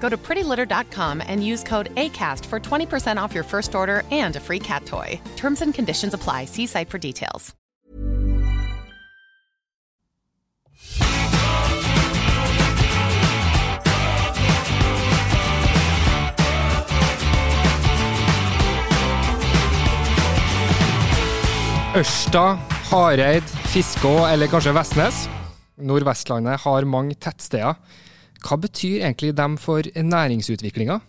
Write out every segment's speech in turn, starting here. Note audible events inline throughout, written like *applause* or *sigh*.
Go to prettylitter.com and use code ACAST for 20% off your first order and a free cat toy. Terms and conditions apply. See site for details. Ørsta, Hareid, Fiskå eller kanskje Vestnes. Nordvestlandet har mange tettsteder. Hva betyr egentlig dem for næringsutviklinga?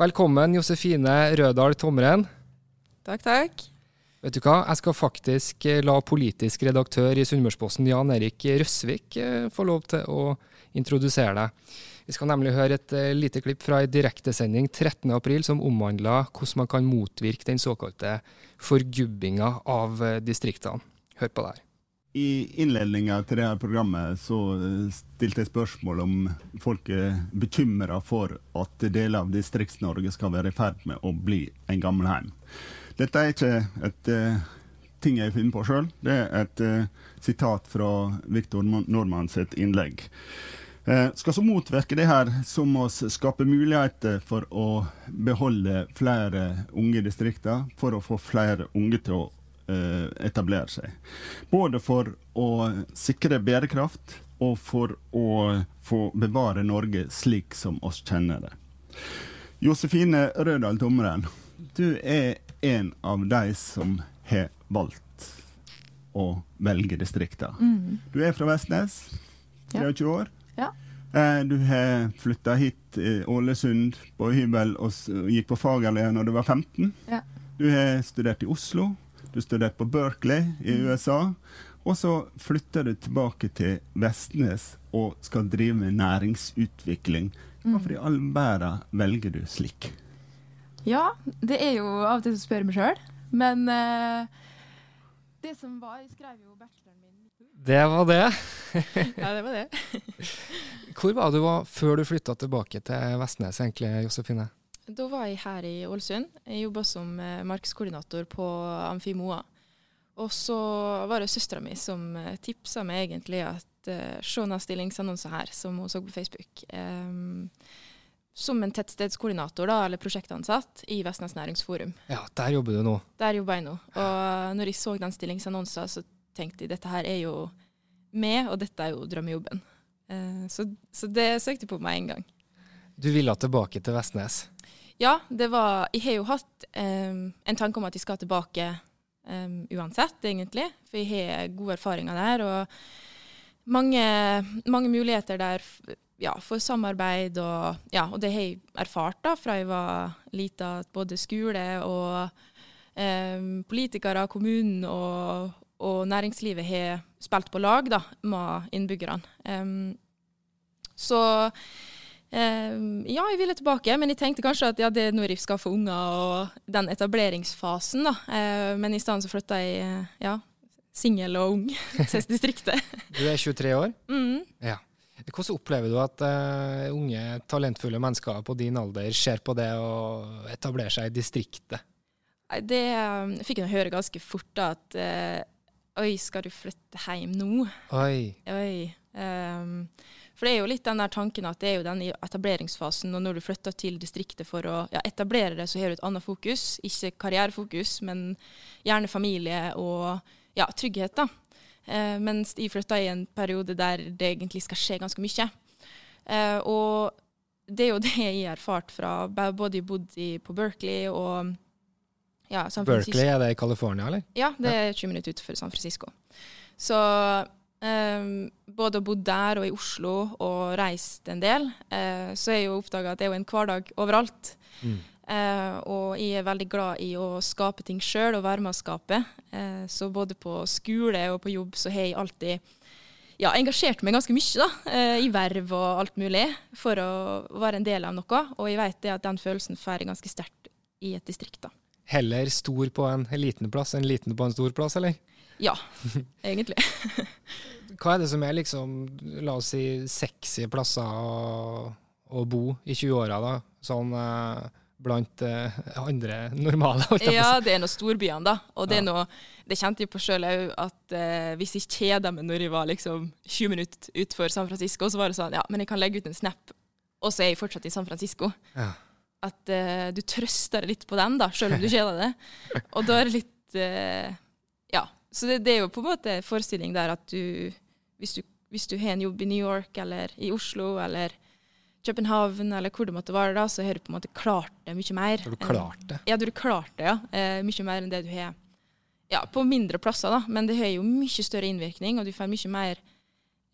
Velkommen, Josefine Rødahl Tomren. Takk, takk. Vet du hva, jeg skal faktisk eh, la politisk redaktør i Sunnmørsposten, Jan Erik Røsvik, eh, få lov til å introdusere deg. Vi skal nemlig høre et eh, lite klipp fra en direktesending 13.4 som omhandla hvordan man kan motvirke den såkalte forgubbinga av distriktene. Hør på det her. I innledninga til det her programmet så stilte jeg spørsmål om folk er bekymra for at deler av Distrikts-Norge skal være i ferd med å bli en gammelheim. Dette er ikke et uh, ting jeg finner på sjøl. Det er et uh, sitat fra Viktor Nordmann sitt innlegg. Uh, skal så motvirke det her, så må vi skape muligheter for å beholde flere unge i distriktene, for å få flere unge til å etablere seg. Både for å sikre bærekraft og for å få bevare Norge slik som oss kjenner det. Josefine Rødal Tomren, du er en av de som har valgt å velge distrikter. Mm. Du er fra Vestnes, 23 år. Ja. Eh, du har flytta hit i Ålesund på hybel og gikk på fagerlige når du var 15. Ja. Du har studert i Oslo, du studerte på Berkeley i mm. USA. Og så flytter du tilbake til Vestnes og skal drive med næringsutvikling. Hvorfor i all verden velger du slik? Ja, det er jo av og til å spørre meg sjøl. Men uh, det som var Jeg skrev jo bacheloren min Det var det. *laughs* ja, det var det. Hvor var du var før du flytta tilbake til Vestnes, egentlig, Josefine? Da var jeg her i Ålesund. Jeg jobba som eh, markedskoordinator på Amfimoa. Og så var det søstera mi som eh, tipsa meg egentlig at uh, se noen stillingsannonser her, som hun så på Facebook. Um, som en tettstedskoordinator da, eller prosjektansatt i Vestnes Næringsforum. Ja, Der jobber du nå? Der jobber jeg nå. Og når jeg så den stillingsannonsen, så tenkte jeg dette her er jo meg, og dette er jo drømmejobben. Uh, så, så, det søkte jeg på meg en gang. Du ville tilbake til Vestnes? Ja, det var Jeg har jo hatt um, en tanke om at jeg skal tilbake um, uansett, egentlig. For jeg har gode erfaringer der, og mange, mange muligheter der ja, for samarbeid og Ja, og det har jeg erfart da fra jeg var lita, at både skole og um, politikere, kommunen og, og, næringslivet har spilt på lag da, med innbyggerne. Så ja, jeg ville tilbake, men jeg tenkte kanskje at ja, det er noe jeg skal få unger og den etableringsfasen, da. Uh, men i stedet så flytta jeg ja, singel og ung *laughs* til distriktet. du er 23 år? Mm. Ja. Hvordan opplever du at uh, unge, talentfulle mennesker på din alder ser på det å etablere seg i distriktet? Det um, fikk jeg høre ganske fort, da, at uh, Oi, skal du flytte hjem nå? Oi. Oi. Um, for det er jo litt den der tanken at det er jo den etableringsfasen, og når du flytter til distriktet for å ja, etablere det, så har du et annet fokus. Ikke karrierefokus, men gjerne familie og ja, trygghet, da. Eh, mens jeg flytta i en periode der det egentlig skal skje ganske mye. Eh, og det er jo det jeg har erfart fra både jeg bodde på Berkeley og ja, San Francisco. Berkeley, er det i California, eller? Ja, det er 20 minutter utenfor San Francisco. Så um, både å bo der og i Oslo og reist en del, uh, så er jeg jo oppdaga at det er jo en hverdag overalt. Mm. Uh, og jeg er veldig glad i å skape ting sjøl og være med å skape. Uh, så både på skole og på jobb så har jeg alltid ja, engasjert meg ganske mye da, i verv og alt mulig for å være en del av noe. Og jeg vet det at den følelsen får jeg ganske sterkt i et distrikt. da. Heller stor på en liten plass enn liten på en stor plass, eller? Ja, *laughs* egentlig. Hva er det som er liksom, la oss si, sexy plasser å, å bo i 20-åra, da? Sånn eh, blant eh, andre normale? Ja, det er nå storbyene, da. Og det, er noe, det kjente jeg på sjøl òg, at eh, hvis jeg kjeda meg når jeg var liksom 20 minutter utenfor San Francisco, så var det sånn ja, men jeg kan legge ut en snap, og så er jeg fortsatt i San Francisco. Ja. At uh, du trøster litt på den, da, sjøl om du *laughs* kjeder deg. Og da er det litt uh, Ja. Så det, det, er jo på en måte en forestilling der at du hvis, du hvis du har en jobb i New York eller i Oslo eller København eller hvor det måtte være, da, så har du på en måte klart det mye mer. Har du klart det? Ja, du har klart det, ja. Eh, mye mer enn det du har ja, på mindre plasser, da. Men det har jo mye større innvirkning, og du får mye mer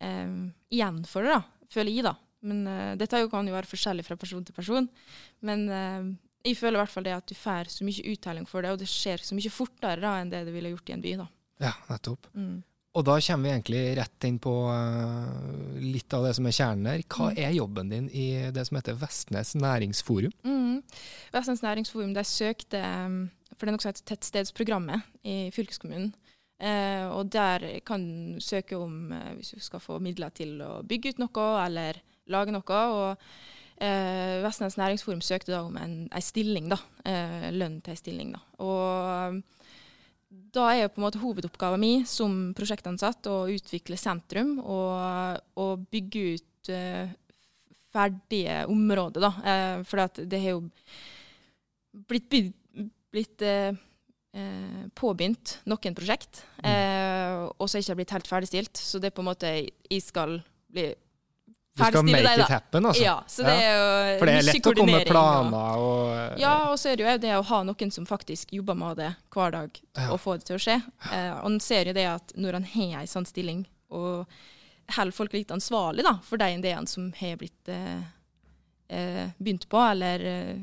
eh, igjen for det, da, føler jeg, da. Men eh, dette kan jo være forskjellig fra person til person. Men uh, jeg føler i hvert fall det at du får så mye uttelling for det, og det skjer så mye fortere da enn det det ville gjort i en by. da. Ja, nettopp. Mm. Og da kommer vi egentlig rett inn på uh, litt av det som er kjernen her. Hva mm. er jobben din i det som heter Vestnes næringsforum? Mm. Vestnes næringsforum de søkte um, for det er noe som heter Tettstedsprogrammet i fylkeskommunen. Uh, og der kan du søke om hvis du skal få midler til å bygge ut noe, eller lage noe. og eh, Vestnes næringsforum søkte da om en, en stilling, da. lønn til en stilling. da. Og da er jo på en måte hovedoppgaven min som prosjektansatt å utvikle sentrum og, og bygge ut uh, ferdige områder, da. Uh, for det har jo blitt, blitt uh, påbegynt noen prosjekt, mm. og så er det ikke blitt helt ferdigstilt. Så det er på en måte Jeg skal bli du skal make it happen, altså? Ja, så det er jo For det er lett å komme med planer og Ja, og så er det jo det å ha noen som faktisk jobber med det hver dag, ja. og få det til å skje. Eh, og en ser jo det at når han har en sånn stilling, og holder folk litt ansvarlig da, for de ideene som har blitt eh, eh, begynt på, eller eh,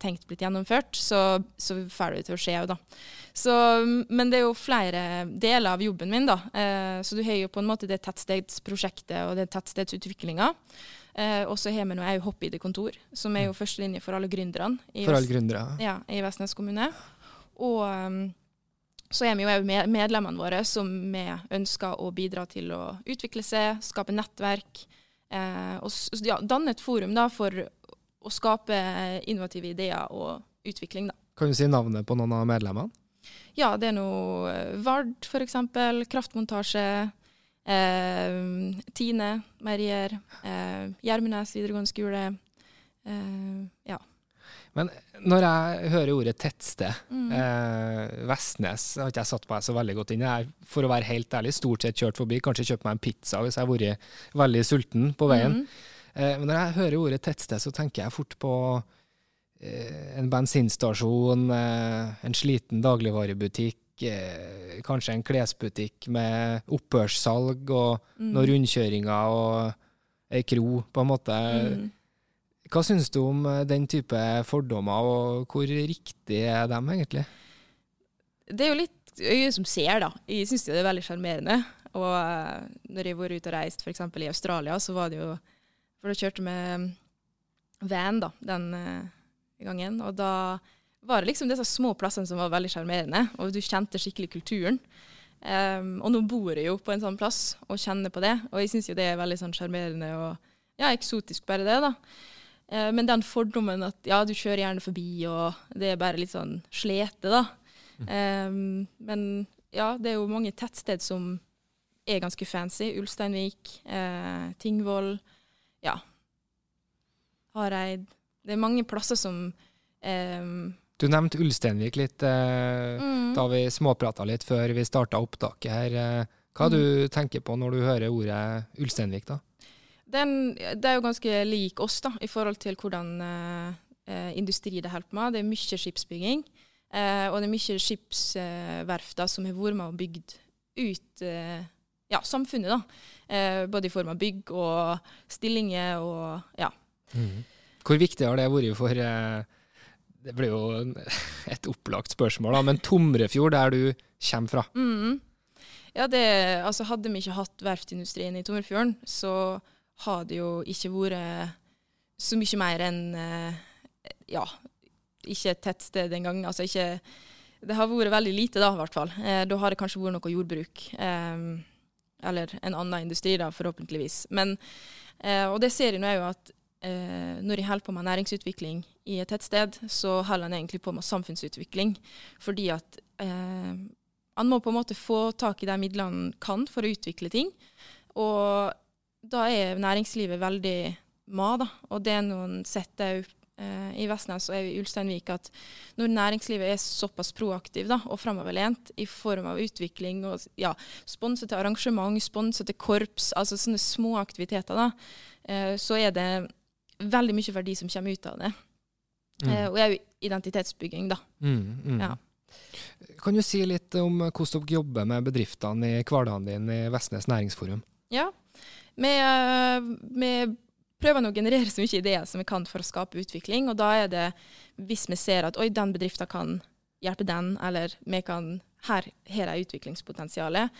tenkt blitt gjennomført, så, så får det til å skje òg, da. Så, men det er jo flere deler av jobben min, da. Eh, så du har jo på en måte det tettstedsprosjektet og det tettstedsutviklinga. Eh, og så har vi nå òg Hopp-ID-kontor, som er jo førstelinje for alle gründerne i, for alle gründere. Ja, i Vestnes kommune. Og um, så er vi jo òg medlemmene våre som vi ønsker å bidra til å utvikle seg, skape nettverk. Eh, og ja, danne et forum da, for å skape innovative ideer og utvikling. Da. Kan du si navnet på noen av medlemmene? Ja, det er noe eh, Vard f.eks. Kraftmontasje. Eh, Tine Meierier. Eh, Gjermundnes videregående skole. Eh, ja. Men når jeg hører ordet tettsted, mm. eh, Vestnes har ikke jeg satt meg så veldig godt inn i. For å være helt ærlig stort sett kjørt forbi, kanskje kjøpt meg en pizza hvis jeg har vært veldig sulten på veien. Mm. Eh, men når jeg hører ordet tettsted, så tenker jeg fort på eh, en bensinstasjon, eh, en sliten dagligvarebutikk, kanskje en klesbutikk med opphørssalg og mm. noen rundkjøringer og ei kro, på en måte. Mm. Hva syns du om den type fordommer, og hvor riktig er dem egentlig? Det er jo litt øyet som ser, da. Jeg syns det er veldig sjarmerende. Og når jeg har vært ute og reist f.eks. i Australia, så var det jo for da kjørte vi van da, den uh, gangen. Og da var det liksom disse små plassene som var veldig sjarmerende, og du kjente skikkelig kulturen. Um, og nå bor jeg jo på en sånn plass og kjenner på det, og jeg syns jo det er veldig sånn sjarmerende og ja, eksotisk bare det, da. Uh, men den fordommen at ja, du kjører gjerne forbi, og det er bare litt sånn slete, da. Um, men ja, det er jo mange tettsted som er ganske fancy. Ulsteinvik, uh, Tingvoll ja, Hareid. Det er mange plasser som um, Du nevnte Ulsteinvik litt eh, mm. da vi småprata litt før vi starta opptaket her. Eh, hva mm. du tenker på når du hører ordet Ulsteinvik, da? Den, det er jo ganske lik oss da, i forhold til hvordan eh, eh industri det holder med. Det er mye skipsbygging. Eh, og det er mye skipsverfter som har vært med og bygd ut eh, ja, samfunnet, da. Eh, både i form av bygg og stillinger og ja. Mm. Hvor viktig har det vært for eh, Det blir jo *laughs* et opplagt spørsmål, da, men Tomrefjord, der du kommer fra? Mm. Ja, det, altså Hadde vi ikke hatt verftsindustrien i Tomrefjorden, så har det jo ikke vært så mye mer enn eh, ja, ikke et tettsted engang. Altså ikke Det har vært veldig lite, da, i hvert fall. Eh, da har det kanskje vært noe jordbruk. Eh, eller en annen industri, da, forhåpentligvis. Men, eh, og det ser jeg nå er jo at eh, når jeg holder på med næringsutvikling i et tettsted, så holder en egentlig på med samfunnsutvikling. Fordi at eh, han må på en måte få tak i de midlene han kan for å utvikle ting. Og da er næringslivet veldig ma, da. Og det er noen setter eh, i Vestnes og i Ulsteinvik at når næringslivet er såpass proaktiv da, og framoverlent i form av utvikling og ja, sponse til arrangement, sponse til korps, altså sånne små aktiviteter, da, eh, så er det veldig mye verdi som kommer ut av det. Mm. Eh, og er jo identitetsbygging, da. Mm, mm. Ja. Kan du si litt om hvordan dere jobber med bedriftene i hverdagen din i Vestnes næringsforum? Ja, vi, vi prøver å generere så mye ideer som vi kan for å skape utvikling. Og da er det, hvis vi ser at oi, den bedriften kan hjelpe den, eller vi kan her har de utviklingspotensialet,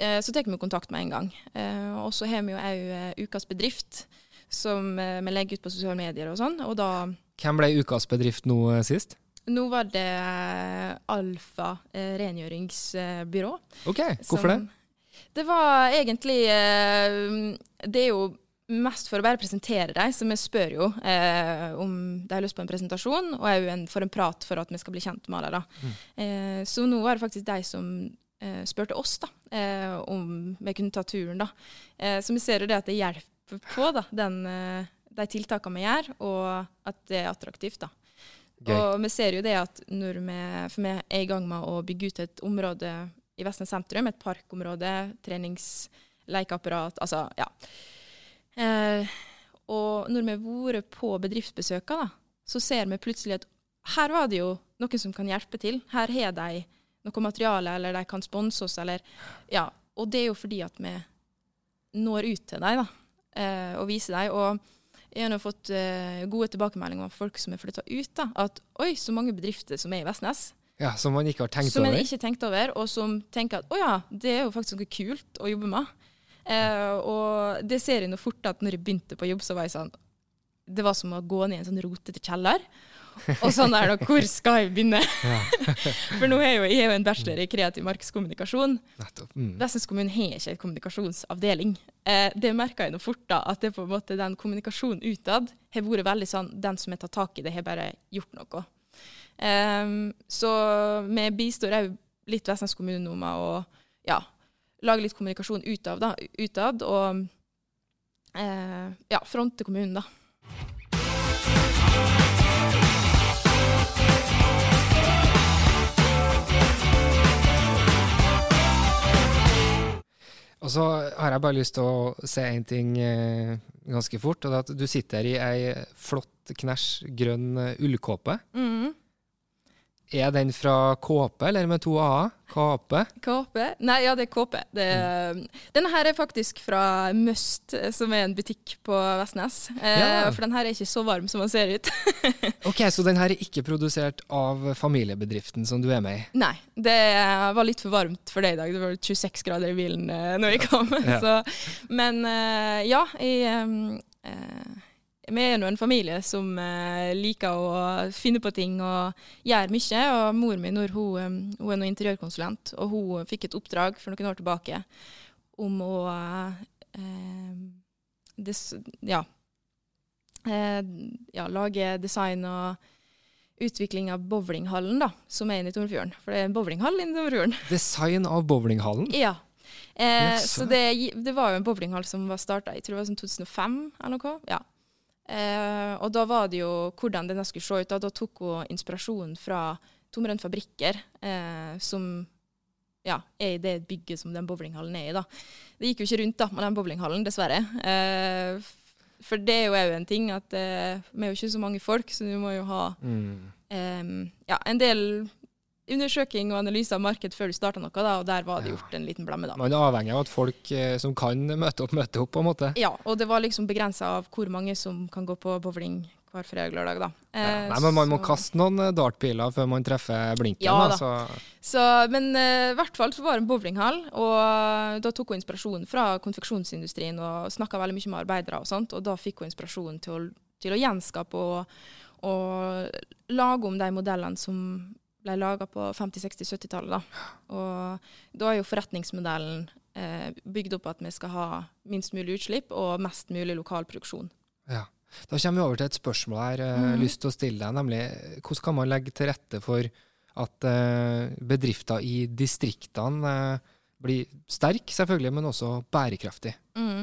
eh, så tar vi kontakt med en gang. Eh, og så har vi jo òg eh, Ukas bedrift, som vi legger ut på sosiale medier og sånn. Og da Hvem ble Ukas bedrift nå sist? Nå var det Alfa rengjøringsbyrå. Ok, hvorfor som, det? Det var egentlig Det er jo mest for å bare presentere dem, så vi spør jo eh, om de har lyst på en presentasjon, og òg for en prat for at vi skal bli kjent med alle. Mm. Eh, så nå var det faktisk de som eh, spurte oss da, eh, om vi kunne ta turen. da. Eh, så vi ser jo det at det hjelper på da, den, eh, de tiltakene vi gjør, og at det er attraktivt. da. Gøy. Og vi ser jo det at når vi, for vi er i gang med å bygge ut et område i Vestnes sentrum, et parkområde, treningslekeapparat, altså ja. Eh, og når vi har vært på bedriftsbesøker, da, så ser vi plutselig at her var det jo noen som kan hjelpe til. Her har de noe materiale, eller de kan sponse oss, eller Ja. Og det er jo fordi at vi når ut til dem, da, eh, og viser dem. Og jeg har nå fått eh, gode tilbakemeldinger av folk som har flytta ut, da, at oi, så mange bedrifter som er i Vestnes. Ja, Som man ikke har tenkt som over? Som man ikke har tenkt over, og som tenker at å ja, det er jo faktisk noe kult å jobbe med. Uh, og det ser jeg nå fort at når jeg begynte på jobb, så var jeg sånn Det var som å gå ned i en sånn rotete kjeller. Og sånn er det, hvor skal jeg begynne? *laughs* For nå er jo, jeg er jo en bachelor i kreativ markedskommunikasjon. Mm. Vestnes kommune har ikke en kommunikasjonsavdeling. Eh, det merka jeg nå fort, da, at det på en måte den kommunikasjonen utad har vært veldig sånn Den som har tatt tak i det, har bare gjort noe. Eh, så vi bistår òg litt Vestnes kommune nå med å ja, lage litt kommunikasjon utad, da, utad og eh, ja, fronte kommunen, da. Og så har jeg bare lyst til å se en ting eh, ganske fort. og det er at Du sitter i ei flott, knæsj grønn ullkåpe. Mm. Er den fra Kåpe, eller med to a-er? Kåpe? Kåpe? Nei, ja, det er Kåpe. Det mm. Denne her er faktisk fra Must, som er en butikk på Vestnes. Eh, ja. For den her er ikke så varm som den ser ut. *laughs* ok, Så den her er ikke produsert av familiebedriften som du er med i? Nei, det var litt for varmt for deg i dag. Det var 26 grader i bilen uh, når jeg kom. ja. *laughs* Så, men uh, ja, jeg uh, vi er nå en familie som eh, liker å finne på ting og gjøre mye. Og mor min når hun, hun er nå interiørkonsulent, og hun fikk et oppdrag for noen år tilbake om å eh, des, ja, eh, ja, lage design og utvikling av bowlinghallen, da, som er inne i Tornfjorden. For det er en bowlinghall inne i Tornfjorden. *laughs* Design av bowlinghallen? Ja. Eh, yes. Så det, det, var jo en bowlinghall som var starta i tror det var sånn 2005 eller noe. Ja. Eh, og da var det jo hvordan denne skulle se ut. Da, da tok hun inspirasjon fra Tomrønn fabrikker, eh, som ja, er i det bygget som den bowlinghallen er i. da. Det gikk jo ikke rundt da, med den bowlinghallen, dessverre. Eh, for det er jo òg en ting at eh, vi er jo ikke så mange folk, så du må jo ha mm. ja, en del undersøking og analyse av marked før du starta noe, da, og der var det gjort en liten blemme, da. Man er avhengig av at folk eh, som kan møte opp, møter opp, på en måte. Ja, og det var liksom begrensa av hvor mange som kan gå på bowling hver fredag lørdag, da. Ja. Eh, Nei, men man må så- kaste noen eh, dartpiler før man treffer blinken. Ja da, da. så Så, men eh, i hvert fall så var det en bowlinghall, og eh, da tok hun inspirasjon fra konfeksjonsindustrien og snakka veldig mye med arbeidere og sånt, og da fikk hun inspirasjon til å, til å gjenskape og, og lage om de modellene som ble laga på 50-, 60-, 70-tallet. da. Og da er jo forretningsmodellen eh, bygd opp at vi skal ha minst mulig utslipp og mest mulig lokal produksjon. ja. Da kommer vi over til et spørsmål her jeg har mm. lyst til å stille deg, nemlig hvordan kan man legge til rette for at eh, bedrifter i distriktene eh, blir sterke, selvfølgelig, men også bærekraftig.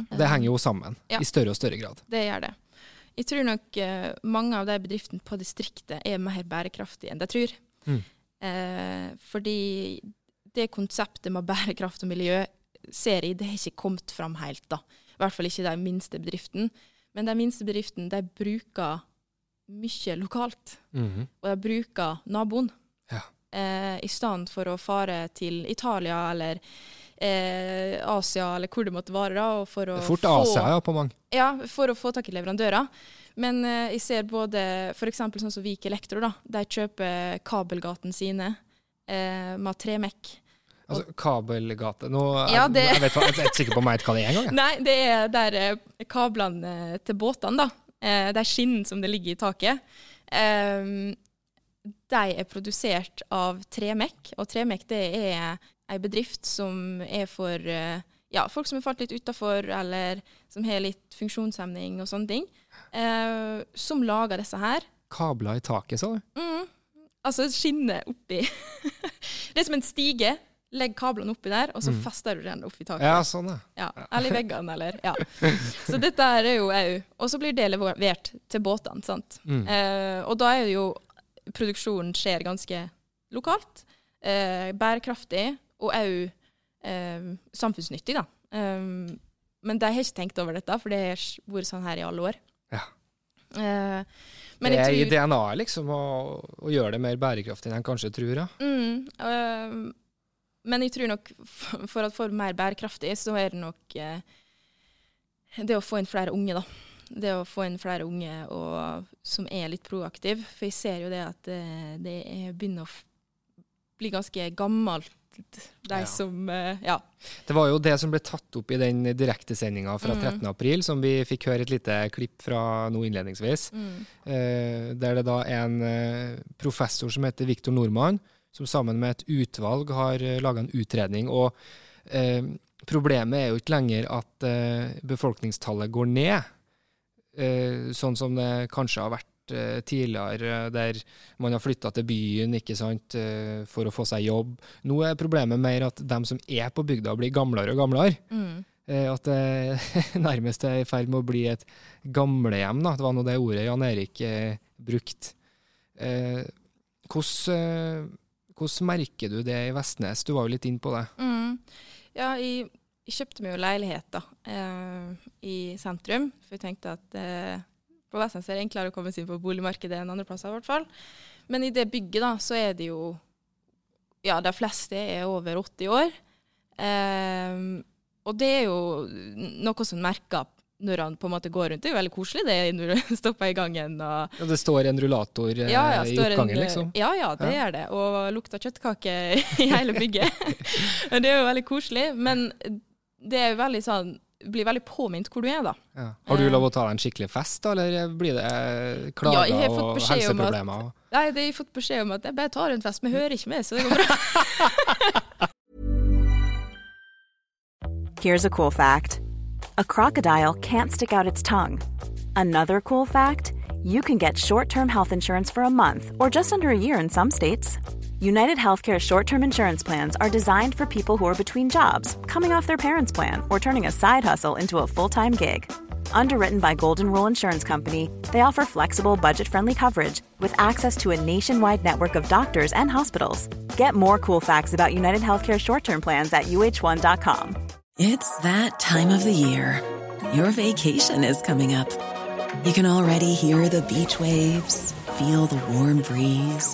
Det henger jo sammen Ja. i større og større grad. Det gjør det. Jeg tror nok eh, mange av de bedriftene på distriktet er mer bærekraftige enn de tror. Mm. Eh, fordi det konseptet med bærekraft og miljø ser jeg, det har ikke kommet fram helt. da. I hvert fall ikke de minste bedriftene. Men de minste bedriftene de bruker mye lokalt. Mhm. Og de bruker naboen. Ja. Eh, I stedet for å fare til Italia eller eh, Asia eller hvor det måtte være. da, for å er fort få- Asia, ja, på mange. ja, for å få tak i leverandører. Men eh, jeg ser både f.eks. sånn som Vik Elektro, da. De kjøper kabelgatene sine eh, med tremekk. Altså, kabelgate Nå, Ja, det- jeg, vet, jeg er ikke sikker på om jeg vet hva det er engang. Nei, det er der eh, kablene til båtene, da. Eh, de skinnene som det ligger i taket. Eh, de er produsert av Tremekk, og Tremekk det er ei bedrift som er for eh, ja, folk som har falt litt utafor, eller som har litt funksjonshemning og sånne ting. Eh, som lager disse her. Kabler i taket, sa du? Mm. Altså skinnet oppi *laughs* Det er som en stige. Legg kablene oppi der, og så fester du den oppi taket. Ja, sånn, ja. Ja, Eller i veggene, eller Ja. *laughs* Så dette er jo au. Og så blir det levert til båtene, sant. Mm. Eh, og da er det jo Produksjonen skjer ganske lokalt, eh, bærekraftig og òg eh, samfunnsnyttig, da. Um, men de har ikke tenkt over dette, for det har vært sånn her i alle år. Ja. Uh, men det er jeg i DNA-et, liksom, å, å gjøre det mer bærekraftig enn en kanskje tror, ja. Mm, uh, men jeg tror nok for at for mer bærekraftig, så er det nok uh, det å få inn flere unge, da. Det å få inn flere unge og, som er litt proaktive. For jeg ser jo det at det, det er, begynner å bli ganske gammelt, de Ja. som eh, Ja. Det var jo det som ble tatt opp i den direktesendinga fra Mm. 13. april, som vi fikk høre et lite klipp fra nå innledningsvis. Mm. Eh, der det da er en eh, professor som heter Viktor Nordmann, som sammen med et utvalg har laga en utredning. Og eh, problemet er jo ikke lenger at eh, befolkningstallet går ned, eh, sånn som det kanskje har vært eh, tidligere, der man har flytta til byen ikke sant, eh, for å få seg jobb. Nå er problemet mer at de som er på bygda, blir gamlere og gamlere. Mm. Eh, At det *laughs* nærmest er i ferd med å bli et gamlehjem. Da. Det var nå det ordet Jan Erik eh, brukte. Eh, hvordan, eh, hvordan merker du det i Vestnes? Du var jo litt inn på det. Mm. Ja, jeg, jeg kjøpte meg jo leilighet da, eh, i sentrum, for jeg tenkte at eh, på Vestnes er det enklere å komme seg inn på boligmarkedet enn andre plasser i hvert fall. Men i det bygget da, så er det jo, ja, de fleste er over 80 år. Eh, og det er jo noe som merker når han på en måte går rundt. Det er jo veldig koselig det når du *laughs* stopper i gangen. og Ja, det står en rullator eh, ja, ja, i oppgangen, en- liksom. Ja, ja, det Ja. gjør det. Og lukter kjøttkake *laughs* i hele bygget. *laughs* Det er jo veldig koselig. Men det er jo veldig sånn blir veldig påminnet hvor du er, da. Ja. Har du lov å ta deg en skikkelig fest, da, eller blir det eh, klager Ja, og helseproblemer? at-? Nei, jeg har fått beskjed om at jeg bare tar en fest, vi hører ikke med, så det går bra. *laughs* Here's a cool fact a crocodile can't stick out its tongue. Another cool fact you can get short term health insurance for a month or just under a year in some states. United Healthcare short term insurance plans are designed for people who are between jobs, coming off their parents' plan, or turning a side hustle into a full time gig. Underwritten by Golden Rule Insurance Company, they offer flexible, budget friendly coverage with access to a nationwide network of doctors and hospitals. Get more cool facts about United Healthcare short term plans at uh1.com. It's that time of the year. Your vacation is coming up. You can already hear the beach waves, feel the warm breeze,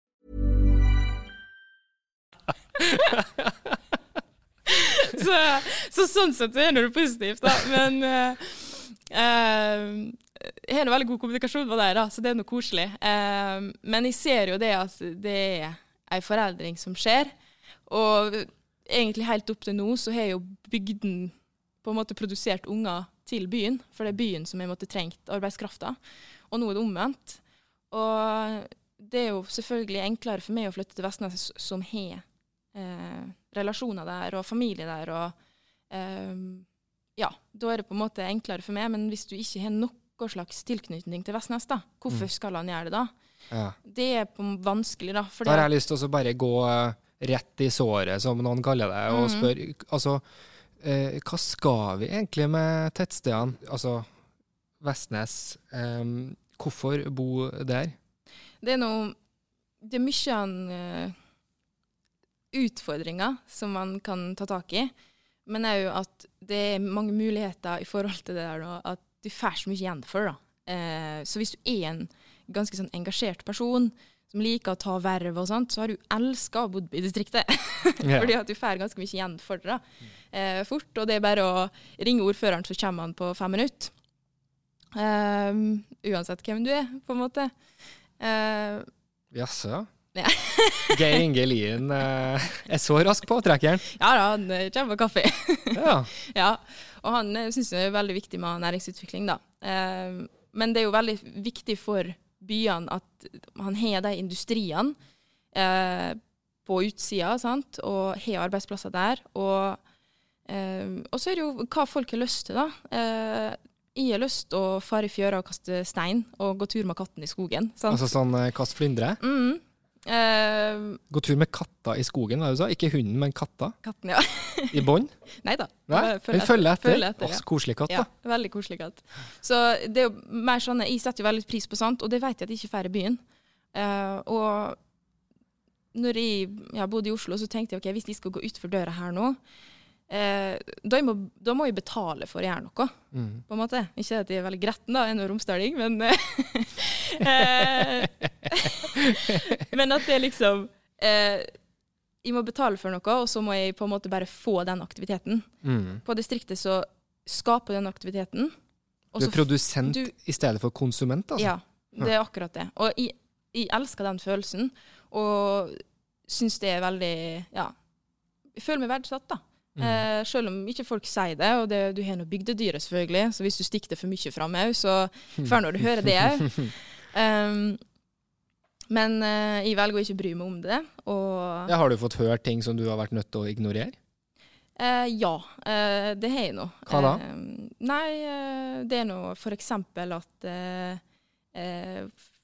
*laughs* så, så sånn sett så er det positivt, da. Men uh, uh, jeg har en veldig god kommunikasjon med deg, da, så det er noe koselig. Uh, men jeg ser jo det at det er ei foreldring som skjer. Og egentlig helt opp til nå så har jo bygden på en måte produsert unger til byen, for det er byen som har måttet trengt arbeidskrafta. Og nå er det omvendt. Og det er jo selvfølgelig enklere for meg å flytte til Vestnes som har eh, relasjoner der og familie der. og eh, ja, Da er det på en måte enklere for meg. Men hvis du ikke har noe slags tilknytning til Vestnes, da, hvorfor Mm. skal han gjøre det da? Ja. Det er på vanskelig, da. Da har jeg lyst til å bare gå eh, rett i såret, som noen kaller det, og mm. spørre altså, eh, hva skal vi egentlig med tettstedene? Altså Vestnes, eh, hvorfor bo der? Det er noe Det er mye han eh, utfordringer som man kan ta tak i, men òg at det er mange muligheter i forhold til det der nå, at du får så mye igjen for da. Eh, så hvis du er en ganske sånn engasjert person som liker å ta verv og sånt, så har du elska å bo i distriktet. *laughs* Yeah. Fordi at du får ganske mye igjen for det da. Eh, fort. Og det er bare å ringe ordføreren, så kommer han på fem minutter. Eh, uansett hvem du er, på en måte. Eh, Jaså? Ja. *laughs* Geir Inge Lien eh, er så rask på trekkjern. Ja da, han eh, kommer på kaffe. Ja. *laughs* ja. Og han uh, syns det er veldig viktig med næringsutvikling, da. Eh, men det er jo veldig viktig for byene at han har de industriene eh, på utsida, sant, og har arbeidsplasser der. Og, eh, så er det jo hva folk har lyst til, da. Eh, jeg har lyst til å fare i fjøra og kaste stein, og gå tur med katten i skogen. Sant? Altså sånn eh, kast flyndre? Mm. Eh, Gå tur med katta i skogen, hva du sa? Ikke hunden, men katta? katten, ja. I bånd? *laughs* Nei da. Nei, den følger etter. Følger etter ja. koselig katt, da. Ja, veldig koselig katt. Så det er jo mer sånn, Jeg setter jo veldig pris på sånt, og det vet jeg at jeg ikke får i byen. Uh, og når jeg ja, bodde i Oslo, så tenkte jeg ok, hvis de skal gå utfor døra her nå, eh, da, må, da må jeg betale for å gjøre noe. Mm. på en måte. Ikke at jeg er veldig gretten, da, jeg er nå romsdaling, men *laughs* eh, *laughs* *laughs* Men at det liksom eh, Jeg må betale for noe, og så må jeg på en måte bare få den aktiviteten. Mm. På distriktet så skaper den aktiviteten. og Du er produsent du- i stedet for konsument, altså? Ja, det er akkurat det. Og jeg, jeg elsker den følelsen, og syns det er veldig Ja. Jeg føler meg verdsatt, da. Mm. Eh, selv om ikke folk sier det, og det, du har nå bygdedyret, selvfølgelig, så hvis du stikker det for mye fram òg, så *laughs* får nå du høre det òg. Um, *laughs* men uh, jeg velger å ikke bry meg om det. Ja, har du fått hørt ting som du har vært nødt til å ignorere? Uh, ja, uh, det har jeg nå. Hva da? Eh, nei, eh, det er nå eksempel at uh, eh,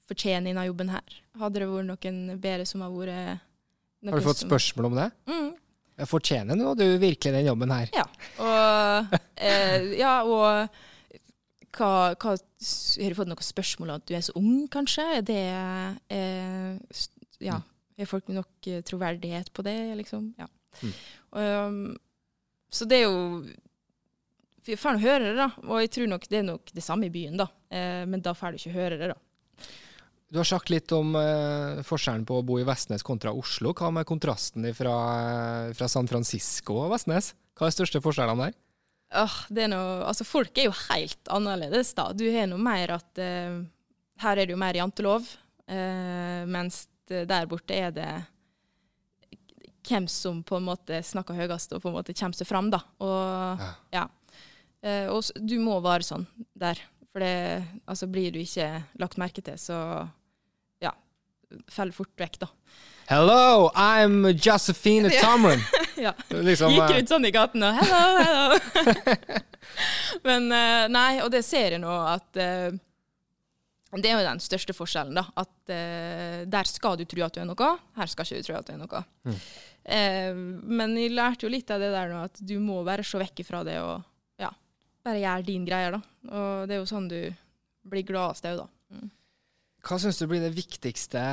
fortjener denne jobben her. Hadde det vært noen bedre som har vært Har du fått spørsmål om det? Mm. Fortjener nå du virkelig den jobben her? Ja. Og, eh, ja, og hva, hva Har du fått noen spørsmål om at du er så ung, kanskje? Er det eh, Ja. Har folk nok eh, troverdighet på det, liksom? Ja. Mm. Um, så det er jo Vi får nå høre det, da. Og jeg tror nok det er nok det samme i byen, da. Eh, men da får du ikke høre det, da. Du har sagt litt om eh, forskjellen på å bo i Vestnes kontra Oslo. Hva med kontrasten fra, fra San Francisco og Vestnes? Hva er de største forskjellene der? Er noe, altså Folk er jo helt annerledes, da. Du har noe mer at uh, Her er det jo mer jantelov, uh, mens der borte er det hvem som på en måte snakker høyest og på en måte kommer seg fram, da. Og ja. Eh, og du må være sånn der, For det, altså, blir du ikke lagt merke til, så ja, faller fort vekk, da. Hello, I'm Josephine Ja. *laughs* Ja. Liksom, Gikk eh, ut sånn i gaten og hello, hello. *laughs* Men eh, nei, og det ser jeg nå at eh, Det er jo den største forskjellen, da. At der skal du tro at du er noe, her skal ikke du tro at du er noe. Mm. Men jeg lærte jo litt av det der nå, at du må bare se vekk ifra det og ja, bare gjøre din greie, da. Og det er jo sånn du blir gladest òg, da. Mm. Hva syns du blir det viktigste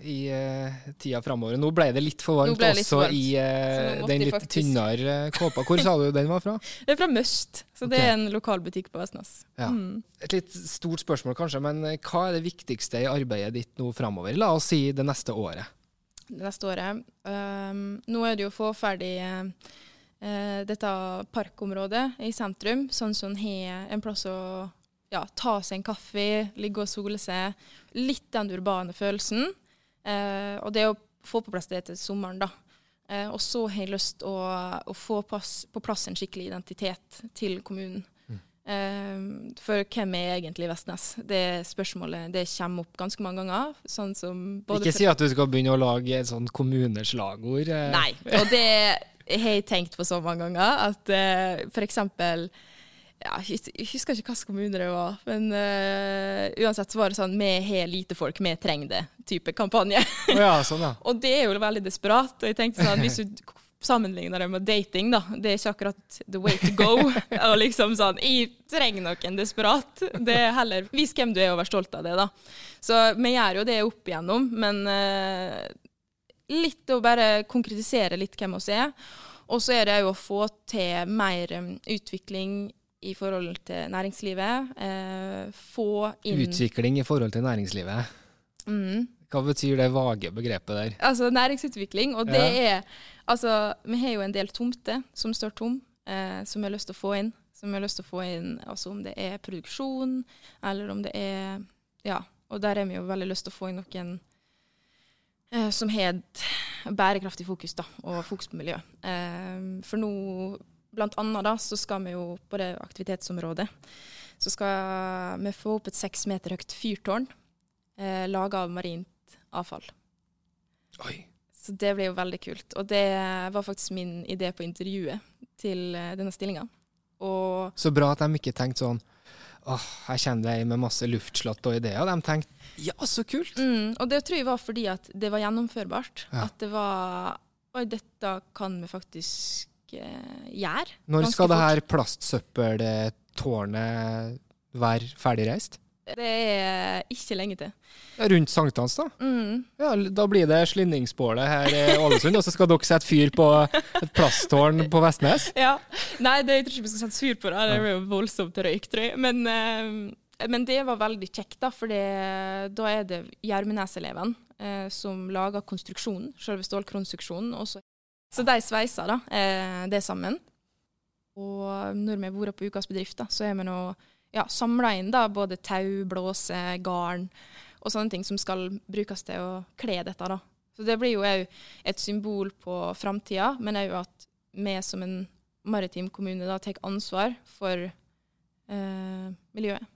i uh, tida framover? Nå ble det litt for varmt litt også for varmt, i måtte den litt faktisk- tynnere kåpa. Hvor sa du den var fra? *laughs* Det er fra Møst, så det er en lokalbutikk på Vestnes. Ja. Mm. Et litt stort spørsmål kanskje, men eh, hva er det viktigste i arbeidet ditt nå framover? La oss si det neste året. det neste året. Um, nå er det jo å få ferdig uh, dette parkområdet i sentrum, sånn som har en plass å ja, ta seg en kaffe, ligge og sole seg. Litt den urbane følelsen. Eh, og det å få på plass det til sommeren, da. Eh, og så har jeg lyst å, å få pass, på plass en skikkelig identitet til kommunen. Eh, for hvem er egentlig Vestnes? Det spørsmålet det kommer opp ganske mange ganger. Sånn som både Ikke si at du skal begynne å lage et sånn kommuneslagord. eh. Nei, og det har jeg tenkt på så mange ganger at eh, for eksempel ja, jeg husker ikke hvilken kommune det var, men uh, uansett så var det sånn Vi har lite folk, vi trenger det, type kampanje. Oh ja, sånn ja. *laughs* og det er jo veldig desperat. Og jeg tenkte sånn, hvis du sammenligner det med dating, da, det er ikke akkurat the way to go. *laughs* og liksom sånn Jeg trenger noen desperat. Det er heller Vis hvem du er, og vær stolt av det, da. Så vi gjør jo det opp igjennom, men uh, litt å bare konkretisere litt hvem vi er. Og så er det jo å få til mer um, utvikling i forhold til næringslivet. Eh, få inn Utvikling i forhold til næringslivet. Mm. Hva betyr det vage begrepet der? Altså næringsutvikling, og det Ja. er Altså, vi har jo en del tomter som står tom, eh, som vi har lyst til å få inn. Som vi har lyst til å få inn, altså om det er produksjon, eller om det er Ja. Og der har vi jo veldig lyst til å få inn noen eh, som har et bærekraftig fokus, da, og fokus på miljø. Eh, for nå, blant annet, da, så skal vi jo på det aktivitetsområdet, så skal vi få opp et seks meter høyt fyrtårn eh, laga av marint avfall. Oi. Så det blir jo veldig kult. Og det var faktisk min idé på intervjuet til eh, denne stillinga. Så bra at de ikke tenkte sånn åh, her kommer det ei med masse luftslott og ideer. De tenkte ja, så kult. mm, Og det tror jeg var fordi at det var gjennomførbart. Ja. At det var Oi, dette kan vi faktisk eh, gjøre. Når skal det her plastsøppeltårnet være ferdigreist? Det er ikke lenge til. Ja, rundt sankthans, da? Mm. Ja, da blir det Slinningsbålet her i Ålesund, og så skal dere sette fyr på et plasttårn på Vestnes? Ja. Nei, det, jeg tror ikke vi skal sette fyr på det. Det blir jo voldsomt røyk, tror jeg. Men, eh, men det var veldig kjekt, da. For da er det Gjermenes-eleven eh, som lager konstruksjonen, selve stålkonstruksjonen. og så- Så de sveiser da, eh, det sammen. Og når vi har vært på Ukas bedrift, da, så er vi nå ja, samla inn da, både tau, blåse, garn og sånne ting som skal brukes til å kle dette. da. Så det blir jo òg et symbol på framtida, men òg at vi som en maritim kommune da tar ansvar for eh, miljøet.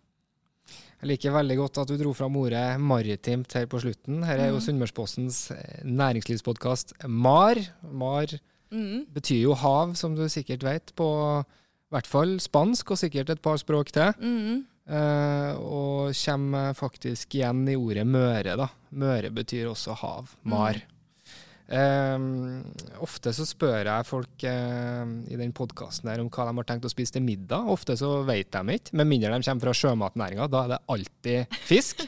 Jeg liker veldig godt at du dro fram ordet maritimt her på slutten. Her er jo Mhm. Sunnmørspostens eh, næringslivspodkast MAR. MAR Mm. betyr jo hav, som du sikkert vet, på i hvert fall spansk, og sikkert et par språk til. Mm. Eh, og kommer faktisk igjen i ordet Møre, da. Møre betyr også hav. Mar. Eh, ofte så spør jeg folk eh, i den podkasten om hva de har tenkt å spise til middag. Ofte så vet de ikke, med mindre de kommer fra sjømatnæringa. Da er det alltid fisk.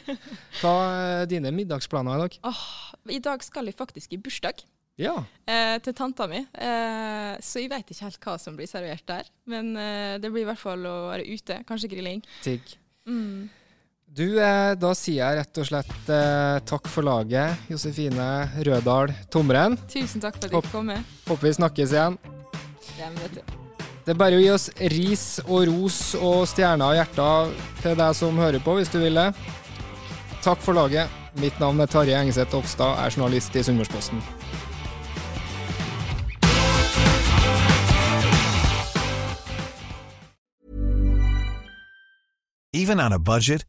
Hva er dine middagsplaner i dag? Oh, I dag skal jeg faktisk i bursdag Ja. eh, til tanta mi, eh, så jeg vet ikke helt hva som blir servert der. Men eh, det blir i hvert fall å være ute, kanskje grilling. Tigg. Mm. Du, eh, da sier jeg rett og slett eh, takk for laget, Josefine Rødahl Tomren. Tusen takk for at du kom med. Håper vi snakkes igjen. Ja, er vet du. Det er bare å gi oss ris og ros og stjerner og hjerter til deg som hører på, hvis du vil det. Takk for laget. Mitt navn er Tarjei Engeseth Ofstad, er journalist i Sunnmørsposten. Even on a budget,